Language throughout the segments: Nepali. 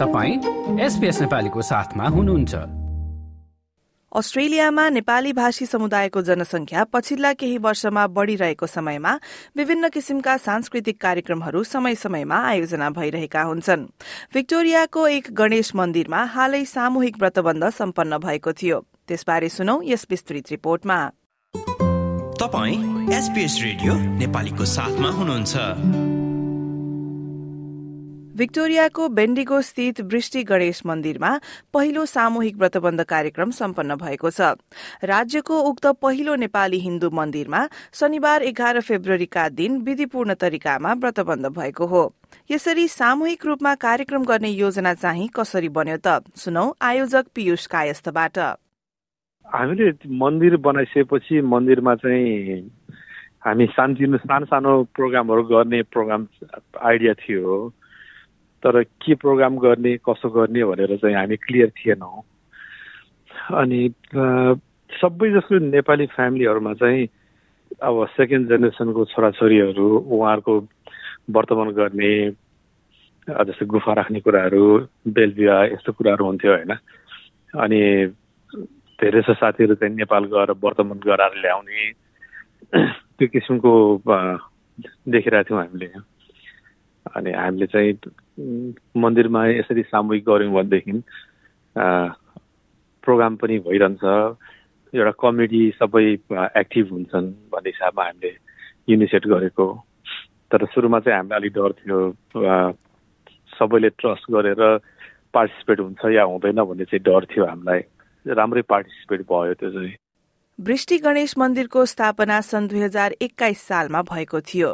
तपाईँ एसपिएस नेपालीको साथमा हुनुहुन्छ। अस्ट्रेलियामा नेपाली भाषी समुदायको जनसंख्या पछिल्ला केही वर्षमा बढ़िरहेको समयमा विभिन्न किसिमका सांस्कृतिक कार्यक्रमहरू समय समयमा आयोजना भइरहेका हुन्छन्। विक्टोरियाको एक गणेश मन्दिरमा हालै सामूहिक व्रतबन्ध सम्पन्न भएको थियो। त्यसबारे सुनौ यस विस्तृत रिपोर्टमा। तपाईँ एसपिएस रेडियो नेपालीको साथमा हुनुहुन्छ। विक्टोरियाको बेन्डिगो स्थित वृष्टि गणेश मन्दिरमा पहिलो सामूहिक व्रतबन्ध कार्यक्रम सम्पन्न भएको छ। राज्यको उक्त पहिलो नेपाली हिन्दू मन्दिरमा शनिबार एघार फेब्रुअरीका दिन विधिपूर्ण तरिकामा व्रतबन्ध भएको हो। यसरी सामूहिक रूपमा कार्यक्रम गर्ने योजना चाहिँ कसरी बन्यो त? सुनौ आयोजक पीयूष कायस्थबाट। हामीले मन्दिर बनाइसकेपछि मन्दिरमा चाहिँ हामी सानो सानो प्रोग्रामहरू गर्ने प्रोग्राम आइडिया थियो। तर के प्रोग्राम गर्ने कसो गर्ने भनेर चाहिँ हामी क्लियर थिएनौँ। अनि सबै जस्तो नेपाली फ्यामिलीहरूमा चाहिँ अब सेकेन्ड जेनेरेसनको छोराछोरीहरू उहाँहरूको वर्तमान गर्ने जस्तै गुफा राख्ने कुराहरू बेलबिहा यस्तो कुराहरू हुन्थ्यो होइन। अनि धेरै जस्तो साथीहरू चाहिँ नेपाल गएर वर्तमान गराएर ल्याउने त्यो किसिमको देखिरहेको थियौँ हामीले। अनि हामीले चाहिँ मन्दिरमा यसरी सामूहिक गऱ्यौँ भनेदेखि प्रोग्राम पनि भइरहन्छ। एउटा कमेडी सबै एक्टिभ हुन्छन् भन्ने हिसाबमा हामीले इनिसिएट गरेको। तर सुरुमा चाहिँ हामीलाई अलिक डर थियो सबैले ट्रस्ट गरेर पार्टिसिपेट हुन्छ या हुँदैन भन्ने चाहिँ डर थियो हामीलाई। राम्रै पार्टिसिपेट भयो त्यो चाहिँ। वृष्टि गणेश मन्दिरको स्थापना सन् दुई हजार एक्काइस सालमा भएको थियो।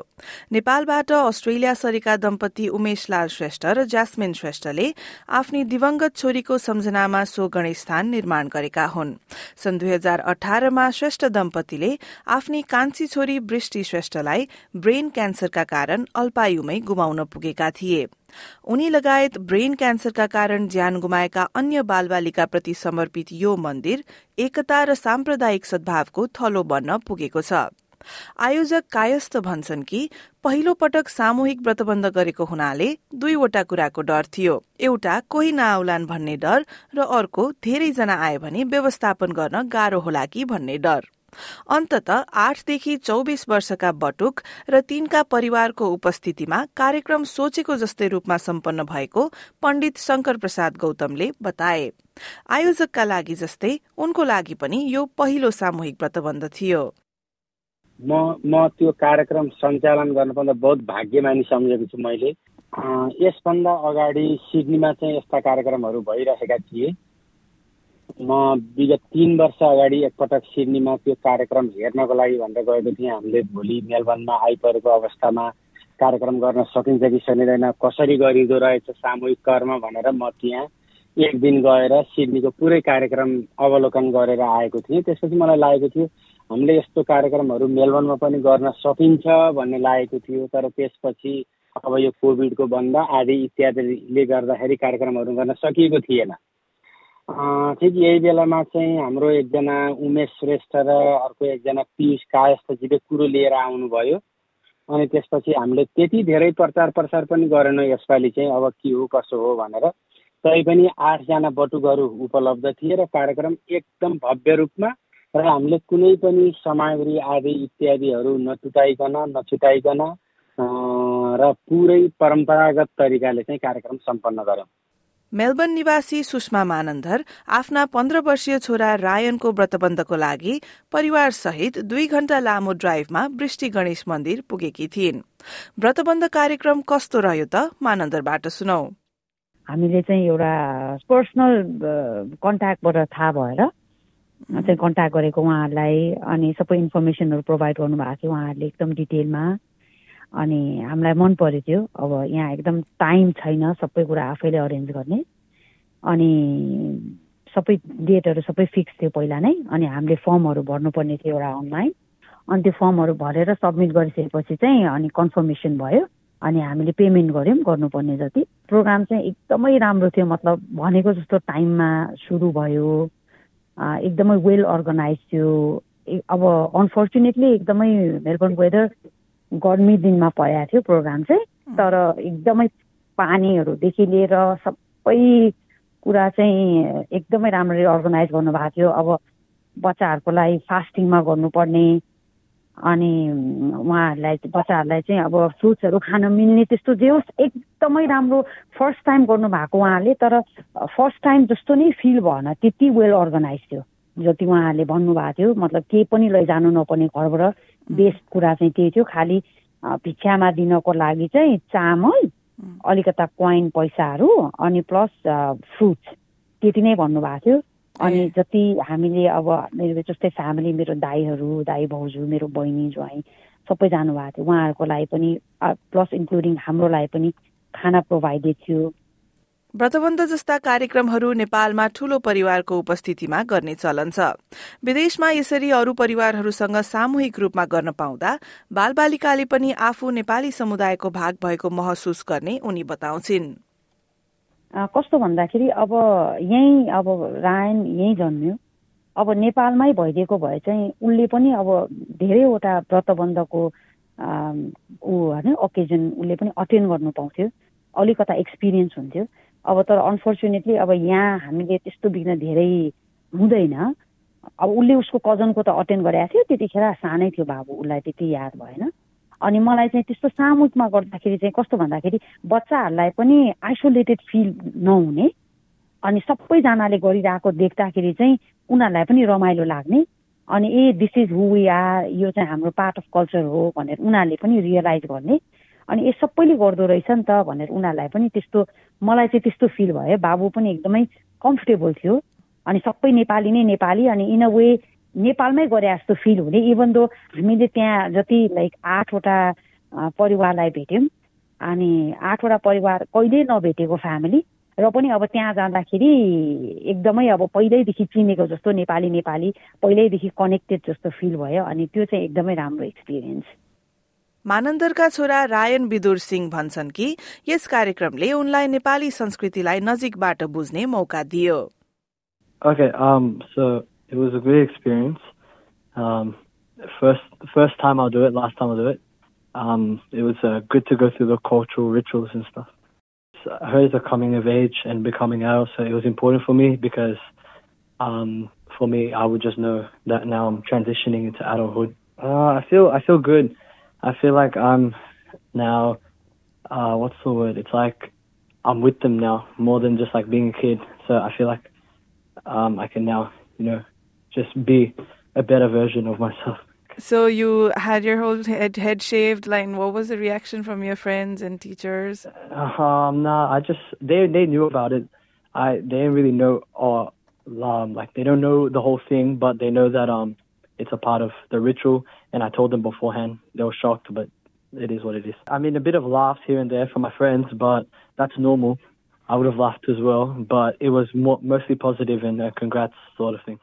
नेपालबाट अस्ट्रेलिया सरेका दम्पति उमेश लाल श्रेष्ठ र ज्यास्मिन श्रेष्ठले आफ्नी दिवंगत छोरीको सम्झनामा सो गणेश स्थान निर्माण गरेका हुन्। सन् दुई हजार अठारमा श्रेष्ठ दम्पतिले आफ्नी कान्छी छोरी वृष्टि श्रेष्ठलाई ब्रेन क्यान्सरका कारण अल्पायुमै गुमाउन पुगेका थिए। उनी लगायत ब्रेन क्यान्सरका कारण ज्यान गुमाएका अन्य बालबालिकाप्रति समर्पित यो मन्दिर एकता र साम्प्रदायिक सद्भावको थलो बन्न पुगेको छ। आयोजक कायस्थ भन्छन् कि पहिलो पटक सामूहिक व्रतबन्ध गरेको हुनाले दुईवटा कुराको डर थियो। एउटा कोही नआउलान् भन्ने डर र अर्को धेरैजना आए भने व्यवस्थापन गर्न गाह्रो होला कि भन्ने डर। अन्तत आठदेखि चौबिस वर्षका बटुक र तीनका परिवारको उपस्थितिमा कार्यक्रम सोचेको जस्तै रूपमा सम्पन्न भएको पण्डित शंकर प्रसाद गौतमले बताए। आयोजकका लागि जस्तै उनको लागि पनि यो पहिलो सामूहिक व्रतबन्ध थियो। म म त्यो कार्यक्रम सञ्चालन गर्नुपर्दा बहुत भाग्यमानी सम्झेको छु मैले। यसभन्दा अगाडि सिडनीमा चाहिँ यस्ता कार्यक्रमहरू भइरहेका थिए। म विगत तिन वर्ष अगाडि एकपटक सिडनीमा त्यो कार्यक्रम हेर्नको लागि भनेर गएको थिएँ। हामीले भोलि मेलबर्नमा आइपरेको अवस्थामा कार्यक्रम गर्न सकिन्छ कि सकिँदैन कसरी गरिँदो रहेछ सामूहिक कर्म भनेर म त्यहाँ एक दिन गएर सिडनीको पुरै कार्यक्रम अवलोकन गरेर आएको थिएँ। त्यसपछि मलाई लागेको थियो हामीले यस्तो कार्यक्रमहरू मेलबर्नमा पनि गर्न सकिन्छ भन्ने लागेको थियो। तर त्यसपछि अब यो कोभिडको बन्द आदि इत्यादिले गर्दाखेरि कार्यक्रमहरू गर्न सकिएको थिएन। ठिक यही बेलामा चाहिँ हाम्रो एकजना उमेश श्रेष्ठ र अर्को एकजना पियुष कायस्थजीले कुरो लिएर आउनुभयो। अनि त्यसपछि हामीले त्यति धेरै प्रचार प्रसार पनि गरेनौँ यसपालि चाहिँ अब के हो कसो हो भनेर। तैपनि आठजना बटुकहरू उपलब्ध थिए र कार्यक्रम एकदम भव्य रूपमा र हामीले कुनै पनि सामग्री आदि इत्यादिहरू नटुटाइकन नछुटाइकन र पुरै परम्परागत तरिकाले चाहिँ कार्यक्रम सम्पन्न गऱ्यौँ। मेलबर्न निवासी सुषमा मानन्धर आफ्ना पन्ध्र वर्षीय छोरा रायनको व्रतबन्धको लागि परिवार सहित दुई घण्टा लामो ड्राइभमा वृष्टि गणेश मन्दिर पुगेकी थिइन्। व्रतबन्ध कार्यक्रम कस्तो रह्यो त मानन्दरबाट सुनौ। हामीले चाहिँ एउटा पर्सनल कन्ट्याक्टबाट थाहा भएर चाहिँ कन्ट्याक्ट गरेको उहाँहरूलाई अनि सबै इन्फर्मेसनहरू प्रोभाइड गर्नुभएको थियो उहाँहरूले एकदम डिटेलमा। अनि हामीलाई मन पऱ्यो त्यो अब यहाँ एकदम टाइम छैन सबै कुरा आफैले अरेन्ज गर्ने। अनि सबै डेटहरू सबै फिक्स थियो पहिला नै। अनि हामीले फर्महरू भर्नुपर्ने थियो एउटा अनलाइन अनि त्यो फर्महरू भरेर सब्मिट गरिसकेपछि चाहिँ अनि कन्फर्मेसन भयो। अनि हामीले पेमेन्ट गऱ्यौँ गर्नुपर्ने जति। प्रोग्राम चाहिँ एकदमै राम्रो थियो। मतलब भनेको जस्तो टाइममा सुरु भयो। एकदमै वेल अर्गनाइज थियो। अब अनफर्चुनेटली एकदमै मेलबर्न वेदर गर्मी दिनमा परेको थियो प्रोग्राम चाहिँ। तर एकदमै पानीहरूदेखि लिएर सब कुरा चाहिँ एकदमै राम्ररी अर्गनाइज गर्नुभएको थियो। अब बच्चाहरूको लागि फास्टिङमा गर्नुपर्ने अनि उहाँहरूलाई बच्चाहरूलाई चाहिँ अब फ्रुट्सहरू खान मिल्ने त्यस्तो जे होस् एकदमै राम्रो फर्स्ट टाइम गर्नुभएको उहाँले। तर फर्स्ट टाइम जस्तो नै फिल भएन त्यति वेल अर्गनाइज थियो। जति उहाँहरूले भन्नुभएको थियो मतलब केही पनि लैजानु नपर्ने घरबाट बेस्ट कुरा चाहिँ त्यही थियो। खालि भिक्षामा दिनको लागि चाहिँ चामल अलिकता कोइन पैसाहरू अनि प्लस फ्रुट्स त्यति नै भन्नुभएको थियो। अनि जति हामीले अब मेरो जस्तै फ्यामिली मेरो दाईहरू दाई भाउजू मेरो बहिनी ज्वाइँ सबै जानुभएको थियो। उहाँहरूको लागि पनि प्लस इन्क्लुडिङ हाम्रो लागि पनि खाना प्रोभाइडेड थियो। व्रतबन्ध जस्ता कार्यक्रमहरू नेपालमा ठूलो परिवारको उपस्थितिमा गर्ने चलन छ। विदेशमा यसरी अरू परिवारहरूसँग सामूहिक रूपमा गर्न पाउँदा बालबालिकाले पनि आफू नेपाली समुदायको भाग भएको महसुस गर्ने उनी बताउँछिन्। कस्तो भन्दाखेरि अब यहीँ अब रायन यहीँ जन्मियो। अब नेपालमै भइदिएको भए चाहिँ उसले पनि अब धेरैवटा व्रतबन्धको ऊ होइन ओकेजन उसले पनि अटेन्ड गर्नु पाउँथ्यो। अलिकता एक्सपिरियन्स हुन्थ्यो। अब तर अनफर्चुनेटली अब यहाँ हामीले त्यस्तो बिघ्न धेरै हुँदैन। अब उसले उसको कजनको त अटेन्ड गरेको थियो त्यतिखेर सानै थियो बाबु उसलाई त्यति याद भएन। अनि मलाई चाहिँ त्यस्तो सामूहिकमा गर्दाखेरि चाहिँ कस्तो भन्दाखेरि बच्चाहरूलाई पनि आइसोलेटेड फिल नहुने। अनि सबैजनाले गरिरहेको देख्दाखेरि चाहिँ उनीहरूलाई पनि रमाइलो लाग्ने। अनि ए this is who we are यो चाहिँ हाम्रो पार्ट अफ कल्चर हो भनेर उनीहरूले पनि रियलाइज गर्ने। अनि ए सबैले गर्दो रहेछ नि त भनेर उनीहरूलाई पनि त्यस्तो मलाई चाहिँ त्यस्तो फिल भयो। बाबु पनि एकदमै कम्फर्टेबल थियो। अनि सबै नेपाली नै नेपाली अनि इन अ वे नेपालमै गरे जस्तो फिल हुने। इभन दो हामीले त्यहाँ जति लाइक आठवटा परिवारलाई भेट्यौँ अनि आठवटा परिवार कहिल्यै नभेटेको फ्यामिली र पनि अब त्यहाँ जाँदाखेरि एकदमै अब पहिल्यैदेखि चिनेको जस्तो नेपाली नेपाली पहिल्यैदेखि कनेक्टेड जस्तो फिल भयो। अनि त्यो चाहिँ एकदमै राम्रो एक्सपिरियन्स मानन्दरका छोरा रायन विदुर सिंह भन्छन् कि यस कार्यक्रमले उनलाई नेपाली संस्कृतिलाई नजिकबाट बुझ्ने मौका दियो Okay, um, so it was a great experience. Um, first, first time I'll do it. Last time I'll do it. Um, it was uh, good to go through the cultural rituals and stuff. So I heard it's a coming of age and becoming adult, so it was important for me because um, for me, I would just know that now I'm transitioning into adulthood. Uh, I feel I feel good. I feel like I'm now. Uh, what's the word? It's like I'm with them now more than just like being a kid. So I feel like um, I can now, you know, just be a better version of myself. So you had your whole head, head shaved. Like, what was the reaction from your friends and teachers? Um, nah, I just they they knew about it. I they didn't really know or um like they don't know the whole thing, but they know that um it's a part of the ritual And I told them beforehand. They were shocked, but it is what it is. I mean, a bit of laughs here and there from my friends, but that's normal. I would have laughed as well, but it was more, mostly positive and uh, congrats sort of thing.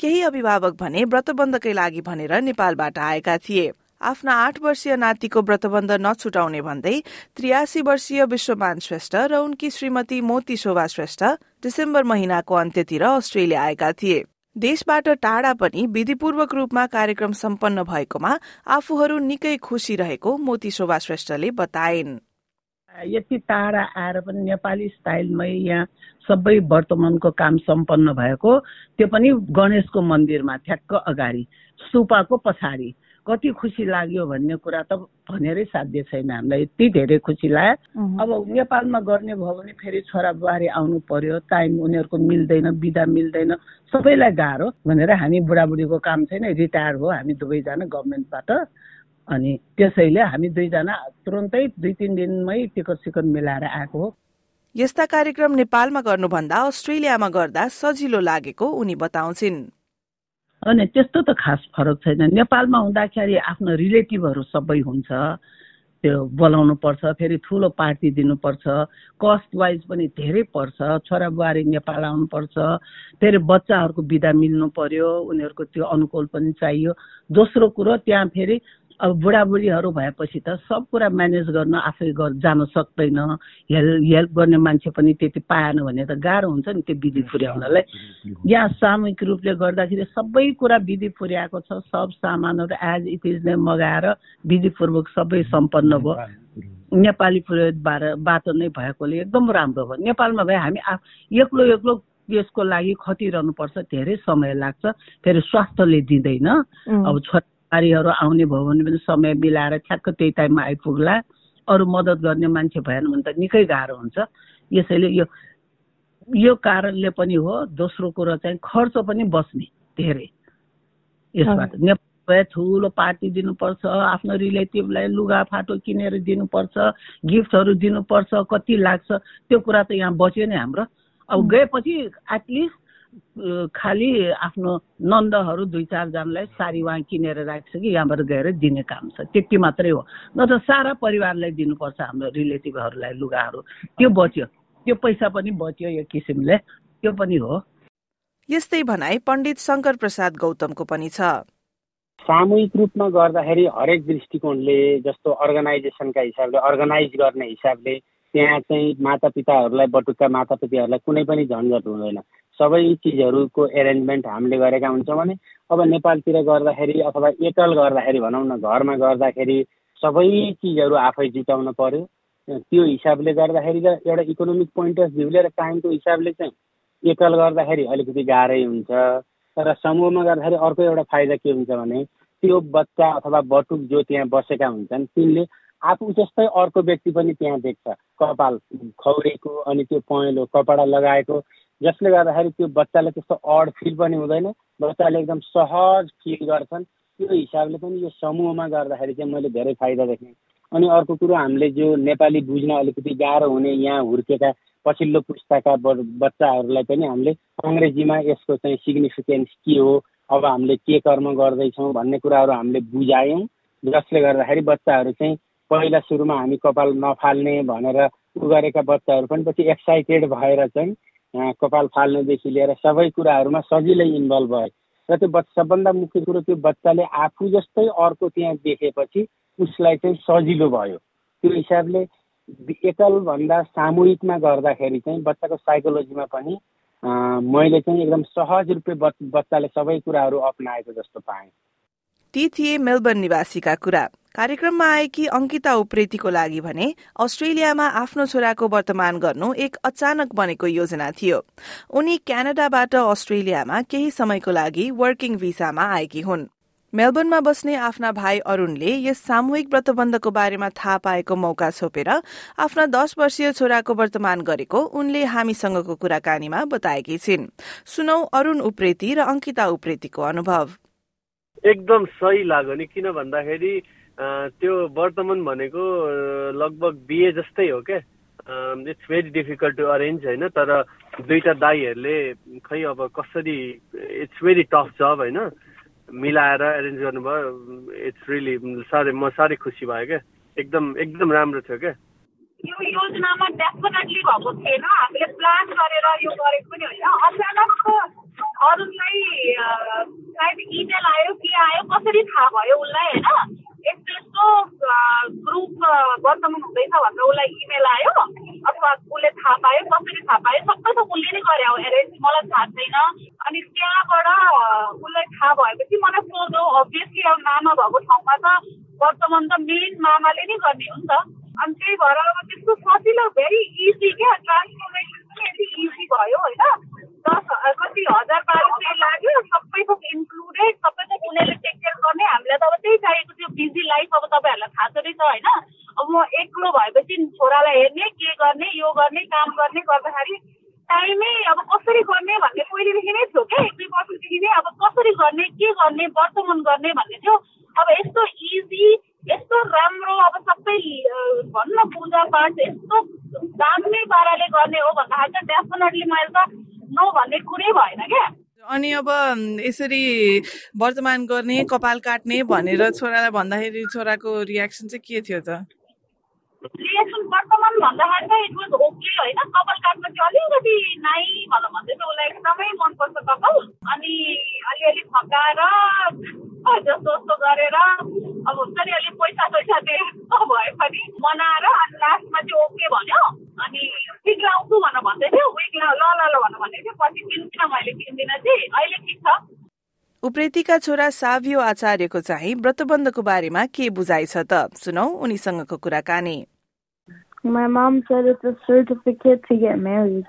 केही अभिभावक भने व्रतबन्धकै लागि भनेर नेपालबाट आएका थिए आफ्ना आठ वर्षीय नातिको व्रतबन्ध नछुटाउने भन्दै त्रियासी वर्षीय विश्वमान श्रेष्ठ र उनकी श्रीमती मोती शोभा श्रेष्ठ डिसेम्बर महिनाको अन्त्यतिर अस्ट्रेलिया आएका थिए देशबाट टाढा पनि विधिपूर्वक रूपमा कार्यक्रम सम्पन्न भएकोमा आफूहरू निकै खुशी रहेको मोती शोभा श्रेष्ठले बताइन्। यति टाढा आएर पनि नेपाली स्टाइलमै यहाँ सबै वर्तमानको काम सम्पन्न भएको त्यो पनि गणेशको मन्दिरमा ठ्याक्क अगाडि सुपाको पछाडि। कति खुसी लाग्यो भन्ने कुरा त भनेरै साध्य छैन हामीलाई। यति धेरै खुसी लाग्यो। अब नेपालमा गर्ने भयो भने फेरि छोरा बुहारी आउनु पर्यो टाइम उनीहरूको मिल्दैन बिदा मिल्दैन सबैलाई गाह्रो भनेर हामी बुढाबुढीको काम छैन रिटायर हो हामी दुवैजना गभर्मेन्टबाट। अनि त्यसैले हामी दुईजना तुरन्तै दुई तिन दिनमै टिकट सिकट मिलाएर आएको हो। यस्ता कार्यक्रम नेपालमा गर्नुभन्दा अस्ट्रेलियामा गर्दा सजिलो लागेको उनी बताउँछिन्। अनि त्यस्तो त खास फरक छैन। नेपालमा हुँदाखेरि आफ्नो रिलेटिभहरू सबै हुन्छ। त्यो बोलाउनु पर्छ फेरि ठुलो पार्टी दिनुपर्छ। कस्ट वाइज पनि धेरै पर्छ। छोरा बुहारी नेपाल आउनुपर्छ। फेरि बच्चाहरूको बिदा मिल्नु पर्यो। उनीहरूको त्यो अनुकूल पनि चाहियो। दोस्रो कुरो त्यहाँ फेरि अब बुढाबुढीहरू भएपछि त सब कुरा म्यानेज गर्न आफै जान सक्दैन। हेल्प हेल्प गर्ने मान्छे पनि त्यति पाएन भने त गाह्रो हुन्छ नि त्यो विधि पुर्याउनलाई। यहाँ सामूहिक रूपले गर्दाखेरि सबै कुरा विधि पुर्याएको छ। सब सामानहरू एज इट इज नै मगाएर विधिपूर्वक सबै सम्पन्न भयो। नेपाली बाट नै भएकोले एकदम राम्रो भयो। नेपालमा भए हामी एक्लो एक्लो यसको लागि खटिरहनुपर्छ। धेरै समय लाग्छ। फेरि स्वास्थ्यले दिँदैन। अब छोराछोरीहरू आउने भयो भने पनि समय मिलाएर ठ्याक्क त्यही टाइममा आइपुग्ला। अरू मद्दत गर्ने मान्छे भएन भने त निकै गाह्रो हुन्छ। यसैले यो यो कारणले पनि हो दोस्रो कुरो चाहिँ खर्च पनि बस्ने धेरै। यसबाट नेपाल ठुलो पार्टी दिनुपर्छ आफ्नो रिलेटिभलाई लुगाफाटो किनेर दिनुपर्छ गिफ्टहरू दिनुपर्छ कति लाग्छ त्यो कुरा त यहाँ बच्यो नि हाम्रो। अब गएपछि एटलिस्ट खालि आफ्नो नन्दहरू दुई चारजनालाई साडी उहाँ किनेर राख्छ कि यहाँबाट गएर दिने काम छ। त्यति मात्रै हो। न त सारा परिवारलाई दिनुपर्छ हाम्रो रिलेटिभहरूलाई लुगाहरू। त्यो बच्यो। त्यो पैसा पनि बच्यो यो किसिमले। त्यो पनि हो। यस्तै भनाई पण्डित शङ्कर प्रसाद गौतमको पनि छ। सामूहिक रूपमा गर्दाखेरि हरेक दृष्टिकोणले जस्तो अर्गनाइजेसनका हिसाबले अर्गनाइज गर्ने हिसाबले त्यहाँ चाहिँ मातापिताहरूलाई बटुका मातापिताहरूलाई कुनै पनि झन्झट हुँदैन। सबै चिजहरूको एरेन्जमेन्ट हामीले गरेका हुन्छौँ भने अब नेपालतिर गर्दाखेरि अथवा एकल गर्दाखेरि भनौँ न घरमा गर्दाखेरि सबै चिजहरू आफै जुटाउन पर्यो। त्यो हिसाबले गर्दाखेरि त एउटा इकोनोमिक पोइन्ट अफ भ्यूले र टाइमको हिसाबले चाहिँ एकल गर्दाखेरि अलिकति गाह्रै हुन्छ। तर समूहमा गर्दाखेरि अर्को एउटा फाइदा के हुन्छ भने त्यो बच्चा अथवा बटुक जो त्यहाँ बसेका हुन्छन् तिनले आफू जस्तै अर्को व्यक्ति पनि त्यहाँ देख्छ। कपाल खौरेको अनि त्यो पहेँलो कपडा लगाएको जसले गर्दाखेरि त्यो बच्चालाई त्यस्तो अड फिल पनि हुँदैन। बच्चाले एकदम सहज फिल गर्छन्। त्यो हिसाबले पनि यो समूहमा गर्दाखेरि चाहिँ मैले धेरै फाइदा देखेँ। अनि अर्को कुरो हामीले जो नेपाली बुझ्न अलिकति गाह्रो हुने यहाँ हुर्केका पछिल्लो पुस्ताका बच्चाहरूलाई पनि हामीले अङ्ग्रेजीमा यसको चाहिँ सिग्निफिकेन्स के हो अब हामीले के कर्म गर्दैछौँ भन्ने कुराहरू हामीले बुझायौँ। जसले गर्दाखेरि बच्चाहरू चाहिँ पहिला सुरुमा हामी कपाल नफाल्ने भनेर उ गरेका बच्चाहरू पनि पछि एक्साइटेड भएर चाहिँ कपाल फाल्नुदेखि लिएर सबै कुराहरूमा सजिलै इन्भल्भ भए। र त्यो बच्चा सबभन्दा मुख्य कुरो त्यो बच्चाले आफू जस्तै अर्को त्यहाँ देखेपछि उसलाई चाहिँ सजिलो भयो। त्यो हिसाबले एकलभन्दा सामूहिकमा गर्दाखेरि चाहिँ बच्चाको साइकोलोजीमा पनि मैले चाहिँ एकदम सहज रूपले बच्चाले सबै कुराहरू अप्नाएको जस्तो पाएँ। ती थिए मेलबर्न निवासीका कुरा। कार्यक्रममा आएकी अंकिता उप्रेतीको लागि भने अस्ट्रेलियामा आफ्नो छोराको वर्तमान गर्नु एक अचानक बनेको योजना थियो। उनी क्यानाडाबाट अस्ट्रेलियामा केही समयको लागि वर्किङ भिसामा आएकी हुन्। मेलबर्नमा बस्ने आफ्ना भाइ अरूणले यस सामूहिक व्रतबन्धको बारेमा थाहा पाएको मौका छोपेर आफ्ना दश वर्षीय छोराको वर्तमान गरेको उनले हामीसँगको कुराकानीमा बताएकी छिन्। सुनौ अरूण उप्रेती र अंकिता उप्रेतीको अनुभव। एकदम सही लाग्यो नि। किन भन्दाखेरि त्यो वर्तमान भनेको लगभग बिए जस्तै हो क्या it's very difficult to arrange होइन? तर दुईवटा दाईहरूले खै अब कसरी इट्स भेरी टफ जब होइन? मिलाएर एरेन्ज गर्नुभयो इट्स रियली साह्रै म साह्रै खुसी भयो क्या एकदम एकदम राम्रो थियो क्या यो योजनामा डेफिनेटली भएको थिएन। हामीले प्लान गरेर यो गरेको पनि होइन। अचानक अरूलाई सायद इमेल आयो के आयो कसरी थाहा भयो उसलाई होइन यस्तो ग्रुप वर्तमान हुँदैछ भनेर उसलाई इमेल आयो अथवा उसले थाहा पायो कसरी थाहा पायो सबै त उसले नै. गरे हो एरेन्ज मलाई थाहा छैन अनि त्यहाँबाट उसलाई थाहा भएपछि मलाई सोधो अभियसली अब मामा भएको ठाउँमा त वर्तमान त मेन मामाले नै गर्ने हो नि त अनि त्यही भएर अब त्यस्तो सजिलो भेरी इजी क्या ट्रान्सफर्मेसन यति इजी भयो होइन दस कति हजार बाह्र सय लाग्यो सबै थोक इन्क्लुडेड सबै थोक उनीहरूले टेक केयर गर्ने हामीलाई त अब त्यही चाहिएको थियो बिजी लाइफ अब तपाईँहरूलाई थाहा छ रहेछ होइन अब म एक्लो भएपछि छोरालाई हेर्ने के गर्ने यो गर्ने काम गर्ने गर्दाखेरि टाइमै अब कसरी गर्ने भन्ने पहिलेदेखि नै थियो क्या एक दुई वर्षदेखि नै अब कसरी गर्ने के गर्ने वर्तमान गर्ने भन्ने थियो अब यस्तो इजी यस्तो राम्रो अब सबै भन्न न पूजापाठ यस्तो दामी पाराले गर्ने हो भन्दाखेरि चाहिँ डेफिनेटली मैले त नो भन्ने कुरै भएन क्या अनि अब यसरी वर्तमान गर्ने कपाल काट्ने भनेर छोरालाई भन्दाखेरि छोराको रियाक्सन चाहिँ के थियो त? रियाक्सन वर्तमान भन्दाखेरि चाहिँ इट वाज ओके होइन। कपाल काट्न चाहिँ अलिकति नाइ भनेर भन्दैछ उसलाई एकदमै मनपर्छ कपाल। अनि अलिअलि फकाएर जस्तो जस्तो गरेर अब हुन्छ नि अलिक पैसा पैसा दिएर भए पनि मनाएर अनि लास्टमा चाहिँ ओके भन्यो। अनि विक लाउँछु भनेर भन्दै थियो विक ल ल ल भनेर भन्दै थियो पछि किन्दिनँ मैले किन्दिनँ चाहिँ अहिले ठिक छ उप्रेतीका छोरा साभियो आचार्यको चाहिँ व्रतबन्धको बारेमा के बुझाइ छ त सुनौ उनीसँगको कुराकानी My mom said it's a certificate to get married.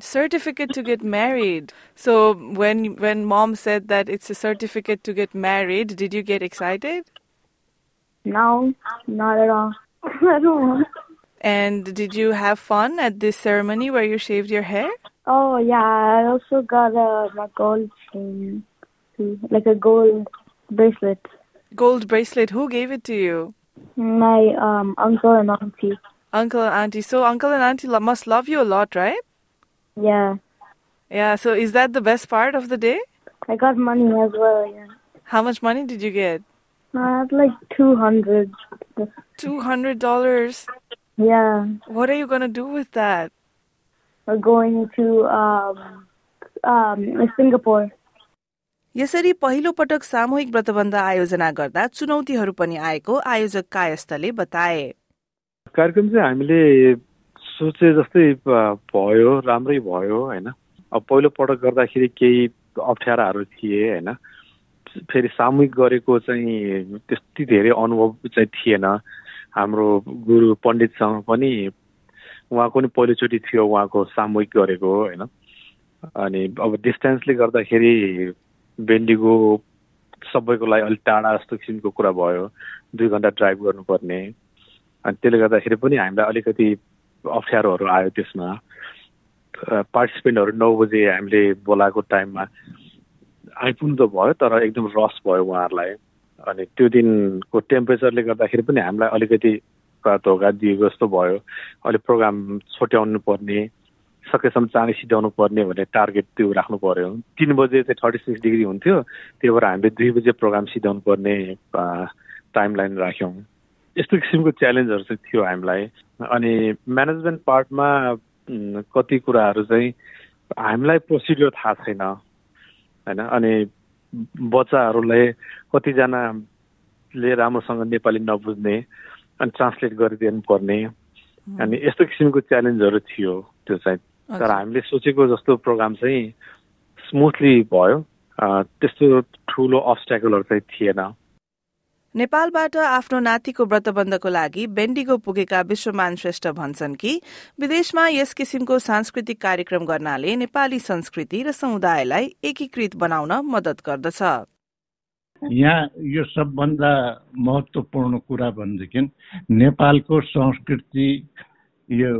certificate to get married. So when when mom said that it's a certificate to get married, did you get excited? No, not at all. I don't want. And did you have fun at this ceremony where you shaved your hair? Oh yeah, I also got a my gold chain, like a gold bracelet. Gold bracelet. Who gave it to you? My um uncle and auntie. Uncle and auntie. So uncle and auntie must love you a lot, right? Yeah, Yeah. So is that the best part of the day? I got money as well. Yeah, How much money did you get? I had like two hundred. Two hundred dollars. Yeah, What are you gonna do with that? we're going to um um Singapore. यसरी पहिलो पटक सामूहिक व्रतबन्ध आयोजना गर्दा चुनौतीहरू पनि आएको आयोजक कायस्थले बताए। कार्यक्रम चाहिँ हामीले सोचे जस्तै भयो राम्रै भयो होइन? अब पहिलो पटक गर्दाखेरि केही अप्ठ्याराहरू थिए होइन? फेरि सामूहिक गरेको चाहिँ त्यति धेरै अनुभव चाहिँ थिएन। हाम्रो गुरु पण्डितसँग पनि उहाँको पनि पहिलोचोटि थियो उहाँको सामूहिक गरेको होइन। अनि अब डिस्टेन्सले गर्दाखेरि बेन्डीको सबैको लागि अलिक टाढा जस्तो किसिमको कुरा भयो दुई घन्टा ड्राइभ गर्नुपर्ने। अनि त्यसले गर्दाखेरि पनि हामीलाई अलिकति अप्ठ्यारोहरू आयो त्यसमा। पार्टिसिपेन्टहरू नौ बजे हामीले बोलाएको टाइममा। आइपुग्नु त भयो तर एकदम रस भयो उहाँहरूलाई। अनि त्यो दिनको टेम्परेचरले गर्दाखेरि पनि हामीलाई अलिकति धोका दिएको जस्तो भयो। अलिक प्रोग्राम छोट्याउनु पर्ने सकेसम्म चाँडै सिध्याउनु पर्ने भन्ने टार्गेट त्यो राख्नु पर्यो। तिन बजे चाहिँ थर्टी सिक्स डिग्री हुन्थ्यो त्यही भएर हामीले दुई बजे प्रोग्राम सिध्याउनु पर्ने टाइम लाइन राख्यौँ। यस्तो किसिमको च्यालेन्जहरू चाहिँ थियो हामीलाई। अनि म्यानेजमेन्ट पार्टमा कति कुराहरू चाहिँ हामीलाई प्रोसिड्योर थाहा छैन। होइन अनि बच्चाहरूलाई कतिजनाले राम्रोसँग नेपाली नबुझ्ने अनि ट्रान्सलेट गरिदिनु पर्ने। अनि यस्तो किसिमको च्यालेन्जहरू थियो त्यो चाहिँ। तर हामीले सोचेको जस्तो प्रोग्राम चाहिँ स्मुथली भयो। त्यस्तो ठुलो अब्सट्याकलहरू चाहिँ थिएन। नेपालबाट आफ्नो नातिको व्रतबन्धको लागि बेन्डिगो पुगेका विश्वमान श्रेष्ठ भन्छन् कि विदेशमा यस किसिमको सांस्कृतिक कार्यक्रम गर्नाले नेपाली संस्कृति र समुदायलाई एकीकृत बनाउन मदत गर्दछ। यहाँ यो सबभन्दा महत्त्वपूर्ण कुरा भनेदेखि नेपालको संस्कृति यो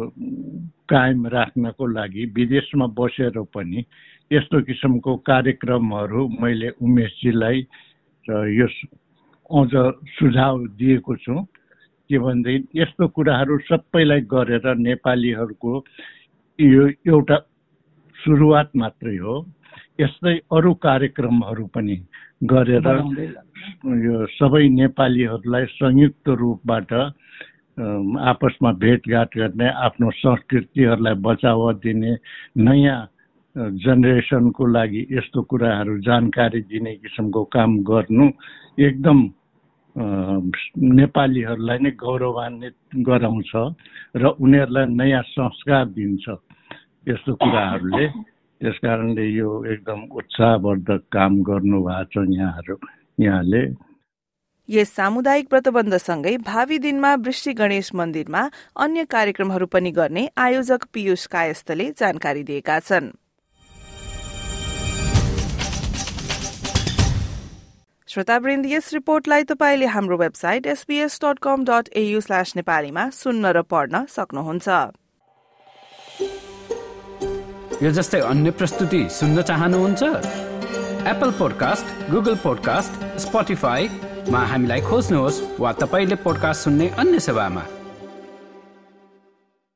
कायम राख्नको लागि विदेशमा बसेर पनि यस्तो किसिमको कार्यक्रमहरू मैले उमेशजीलाई र यो अझ सुझाव दिएको छु के भनेदेखि यस्तो कुराहरू सबैलाई गरेर नेपालीहरूको यो एउटा सुरुवात मात्रै हो। यस्तै अरू कार्यक्रमहरू पनि गरेर यो सबै नेपालीहरूलाई संयुक्त रूपबाट आपसमा भेटघाट गर्ने आफ्नो संस्कृतिहरूलाई बचावा दिने नयाँ जेनेरेसनको लागि यस्तो कुराहरू जानकारी दिने किसिमको काम गर्नु एकदम नेपालीहरूलाई नै गौरवान्वित गराउँछ र उनीहरूलाई नयाँ संस्कार दिन्छ यस्तो कुराहरूले। त्यस कारणले यो एकदम उत्साहवर्धक काम गर्नुभएको छ यहाँहरू यहाँले। यस सामुदायिक व्रतबन्धसँगै भावी दिनमा वृष्टि गणेश मन्दिरमा अन्य कार्यक्रमहरू पनि गर्ने आयोजक पीयूष कायस्थले जानकारी दिएका छन्। श्रोतावृन्द यस रिपोर्टलाई तपाईँले हाम्रो website SPS dot com dot AU slash नेपालीमा सुन्न र पढ्न सक्नुहुन्छ। यो जस्तै अन्य प्रस्तुति सुन्न चाहनुहुन्छ? एप्पल पोडकास्ट गुगल पोडकास्ट स्पोटिफाईमा हामीलाई खोज्नुहोस् वा तपाईँले पोडकास्ट सुन्ने अन्य सेवामा।